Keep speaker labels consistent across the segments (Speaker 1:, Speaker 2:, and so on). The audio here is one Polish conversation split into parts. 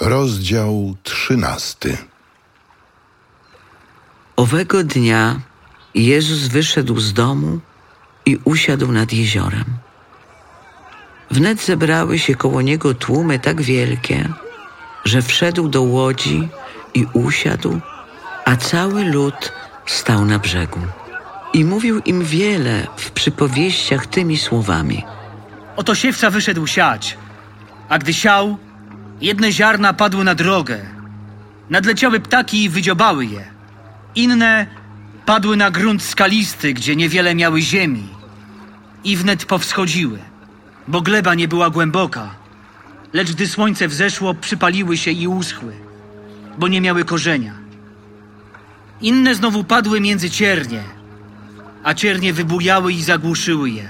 Speaker 1: Rozdział trzynasty.
Speaker 2: Owego dnia Jezus wyszedł z domu i usiadł nad jeziorem. Wnet zebrały się koło niego tłumy tak wielkie, że wszedł do łodzi i usiadł, a cały lud stał na brzegu. I mówił im wiele w przypowieściach tymi słowami.
Speaker 3: Oto siewca wyszedł siać, a gdy siał, jedne ziarna padły na drogę. Nadleciały ptaki i wydziobały je. Inne padły na grunt skalisty, gdzie niewiele miały ziemi. I wnet powschodziły, bo gleba nie była głęboka. Lecz gdy słońce wzeszło, przypaliły się i uschły, bo nie miały korzenia. Inne znowu padły między ciernie, a ciernie wybujały i zagłuszyły je.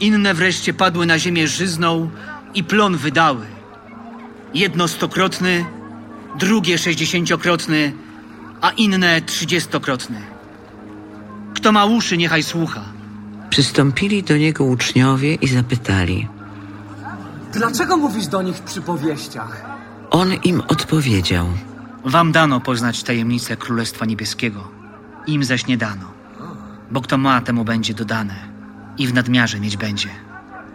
Speaker 3: Inne wreszcie padły na ziemię żyzną i plon wydały. Jedno stokrotny, drugie sześćdziesięciokrotny, a inne trzydziestokrotny. Kto ma uszy, niechaj słucha.
Speaker 2: Przystąpili do niego uczniowie i zapytali.
Speaker 4: Dlaczego mówisz do nich w przypowieściach?
Speaker 2: On im odpowiedział.
Speaker 3: Wam dano poznać tajemnicę Królestwa Niebieskiego, im zaś nie dano. Bo kto ma, temu będzie dodane i w nadmiarze mieć będzie.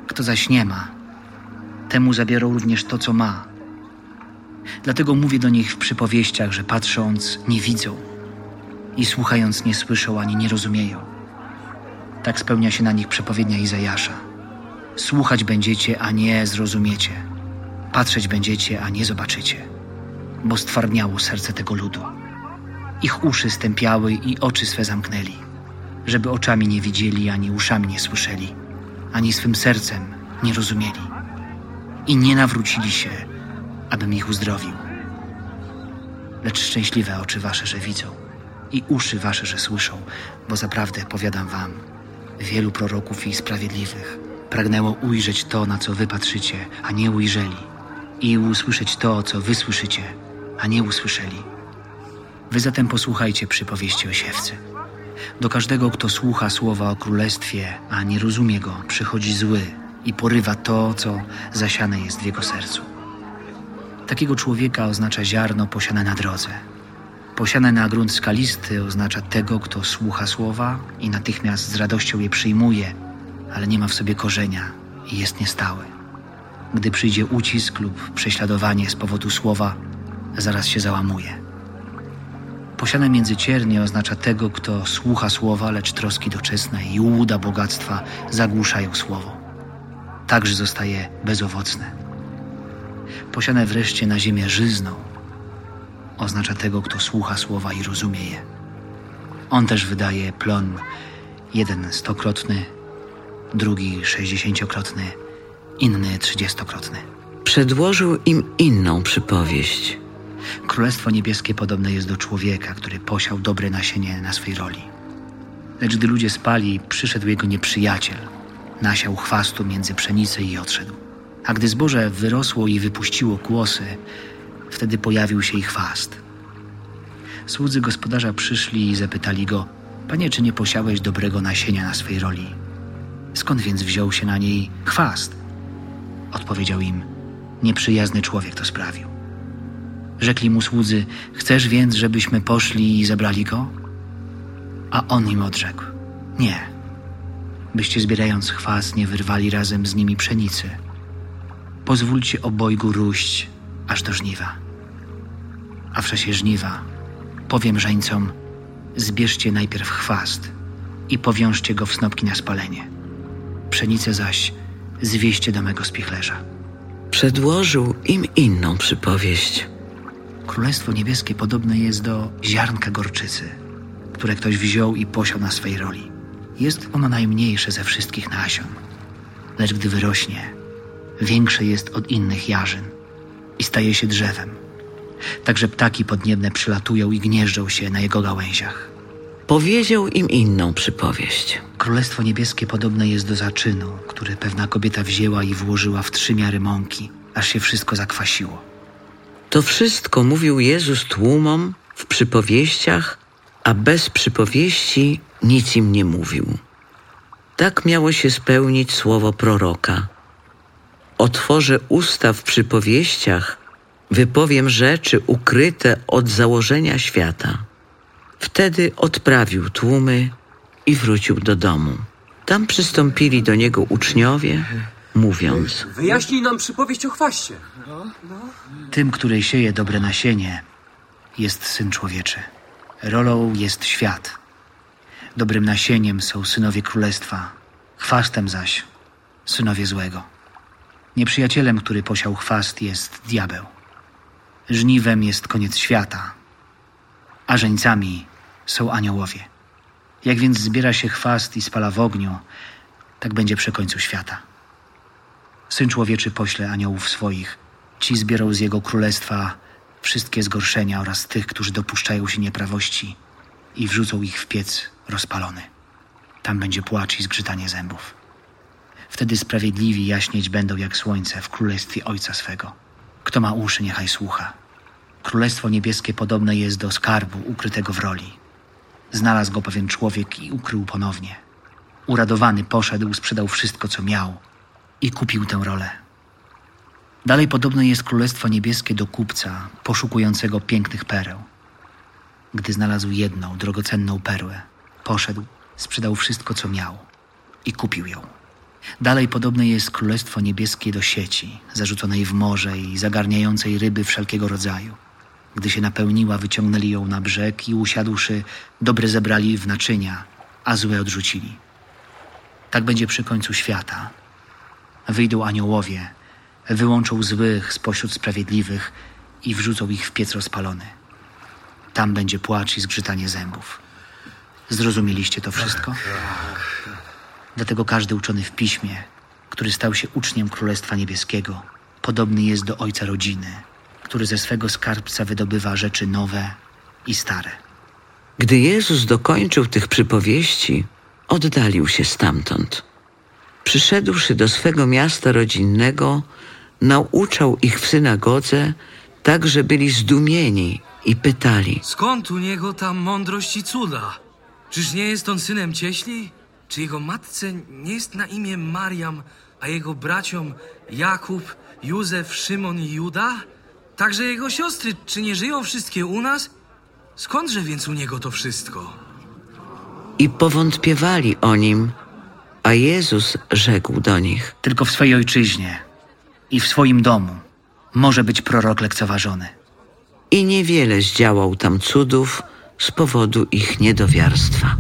Speaker 3: Kto zaś nie ma, temu zabiorą również to, co ma. Dlatego mówię do nich w przypowieściach, że patrząc nie widzą i słuchając nie słyszą ani nie rozumieją. Tak spełnia się na nich przepowiednia Izajasza. Słuchać będziecie, a nie zrozumiecie. Patrzeć będziecie, a nie zobaczycie. Bo stwardniało serce tego ludu. Ich uszy stępiały i oczy swe zamknęli, żeby oczami nie widzieli, ani uszami nie słyszeli, ani swym sercem nie rozumieli. I nie nawrócili się, abym ich uzdrowił. Lecz szczęśliwe oczy wasze, że widzą, i uszy wasze, że słyszą, bo zaprawdę powiadam wam, wielu proroków i sprawiedliwych pragnęło ujrzeć to, na co wy patrzycie, a nie ujrzeli, i usłyszeć to, co wy słyszycie, a nie usłyszeli. Wy zatem posłuchajcie przypowieści o siewcy. Do każdego, kto słucha słowa o królestwie, a nie rozumie go, przychodzi zły i porywa to, co zasiane jest w jego sercu. Takiego człowieka oznacza ziarno posiane na drodze. Posiane na grunt skalisty oznacza tego, kto słucha słowa i natychmiast z radością je przyjmuje, ale nie ma w sobie korzenia i jest niestały. Gdy przyjdzie ucisk lub prześladowanie z powodu słowa, zaraz się załamuje. Posiane między ciernie oznacza tego, kto słucha słowa, lecz troski doczesne i łuda bogactwa zagłuszają słowo. Także zostaje bezowocne. Posiane wreszcie na ziemię żyzną oznacza tego, kto słucha słowa i rozumie je. On też wydaje plon jeden stokrotny, drugi sześćdziesięciokrotny, inny trzydziestokrotny.
Speaker 2: Przedłożył im inną przypowieść.
Speaker 3: Królestwo Niebieskie podobne jest do człowieka, który posiał dobre nasienie na swej roli. Lecz gdy ludzie spali, przyszedł jego nieprzyjaciel. Nasiał chwastu między pszenicę i odszedł. A gdy zboże wyrosło i wypuściło kłosy, wtedy pojawił się i chwast. Słudzy gospodarza przyszli i zapytali go: Panie, czy nie posiałeś dobrego nasienia na swej roli? Skąd więc wziął się na niej chwast? Odpowiedział im: Nieprzyjazny człowiek to sprawił. Rzekli mu słudzy: Chcesz więc, żebyśmy poszli i zabrali go? A on im odrzekł: Nie, byście zbierając chwast nie wyrwali razem z nimi pszenicy. Pozwólcie obojgu róść aż do żniwa. A w czasie żniwa powiem żeńcom: Zbierzcie najpierw chwast i powiążcie go w snopki na spalenie. Pszenicę zaś zwieście do mego spichlerza.
Speaker 2: Przedłożył im inną przypowieść.
Speaker 3: Królestwo Niebieskie podobne jest do ziarnka gorczycy, które ktoś wziął i posiał na swej roli. Jest ono najmniejsze ze wszystkich nasion, lecz gdy wyrośnie, większe jest od innych jarzyn i staje się drzewem. Także ptaki podniebne przylatują i gnieżdżą się na jego gałęziach.
Speaker 2: Powiedział im inną przypowieść.
Speaker 3: Królestwo Niebieskie podobne jest do zaczynu, który pewna kobieta wzięła i włożyła w trzy miary mąki, aż się wszystko zakwasiło.
Speaker 2: To wszystko mówił Jezus tłumom w przypowieściach, a bez przypowieści nic im nie mówił. Tak miało się spełnić słowo proroka. Otworzę usta w przypowieściach, wypowiem rzeczy ukryte od założenia świata. Wtedy odprawił tłumy i wrócił do domu. Tam przystąpili do niego uczniowie, mówiąc:
Speaker 4: Wyjaśnij nam przypowieść o chwaście.
Speaker 3: Tym, który sieje dobre nasienie, jest Syn Człowieczy. Rolą jest świat. Dobrym nasieniem są synowie królestwa, chwastem zaś synowie złego. Nieprzyjacielem, który posiał chwast, jest diabeł. Żniwem jest koniec świata, a żeńcami są aniołowie. Jak więc zbiera się chwast i spala w ogniu, tak będzie przy końcu świata. Syn człowieczy pośle aniołów swoich. Ci zbierą z jego królestwa wszystkie zgorszenia oraz tych, którzy dopuszczają się nieprawości i wrzucą ich w piec rozpalony. Tam będzie płacz i zgrzytanie zębów. Wtedy sprawiedliwi jaśnieć będą jak słońce w królestwie Ojca swego. Kto ma uszy, niechaj słucha. Królestwo niebieskie podobne jest do skarbu ukrytego w roli. Znalazł go pewien człowiek i ukrył ponownie. Uradowany poszedł, sprzedał wszystko, co miał i kupił tę rolę. Dalej podobne jest Królestwo Niebieskie do kupca poszukującego pięknych pereł. Gdy znalazł jedną drogocenną perłę, poszedł, sprzedał wszystko, co miał i kupił ją. Dalej podobne jest Królestwo Niebieskie do sieci, zarzuconej w morze i zagarniającej ryby wszelkiego rodzaju. Gdy się napełniła, wyciągnęli ją na brzeg i usiadłszy, dobre zebrali w naczynia, a złe odrzucili. Tak będzie przy końcu świata. Wyjdą aniołowie, wyłączą złych spośród sprawiedliwych i wrzucą ich w piec rozpalony. Tam będzie płacz i zgrzytanie zębów. Zrozumieliście to wszystko? Dlatego każdy uczony w piśmie, który stał się uczniem Królestwa Niebieskiego, podobny jest do ojca rodziny, który ze swego skarbca wydobywa rzeczy nowe i stare.
Speaker 2: Gdy Jezus dokończył tych przypowieści, oddalił się stamtąd. Przyszedłszy do swego miasta rodzinnego, nauczał ich w synagodze, tak że byli zdumieni i pytali:
Speaker 5: Skąd u niego ta mądrość i cuda? Czyż nie jest on synem cieśli? Czy jego matce nie jest na imię Mariam, a jego braciom Jakub, Józef, Szymon i Juda? Także jego siostry, czy nie żyją wszystkie u nas? Skądże więc u niego to wszystko?
Speaker 2: i powątpiewali o nim, a Jezus rzekł do nich:
Speaker 3: Tylko w swojej ojczyźnie i w swoim domu może być prorok lekceważony.
Speaker 2: I niewiele zdziałał tam cudów z powodu ich niedowiarstwa.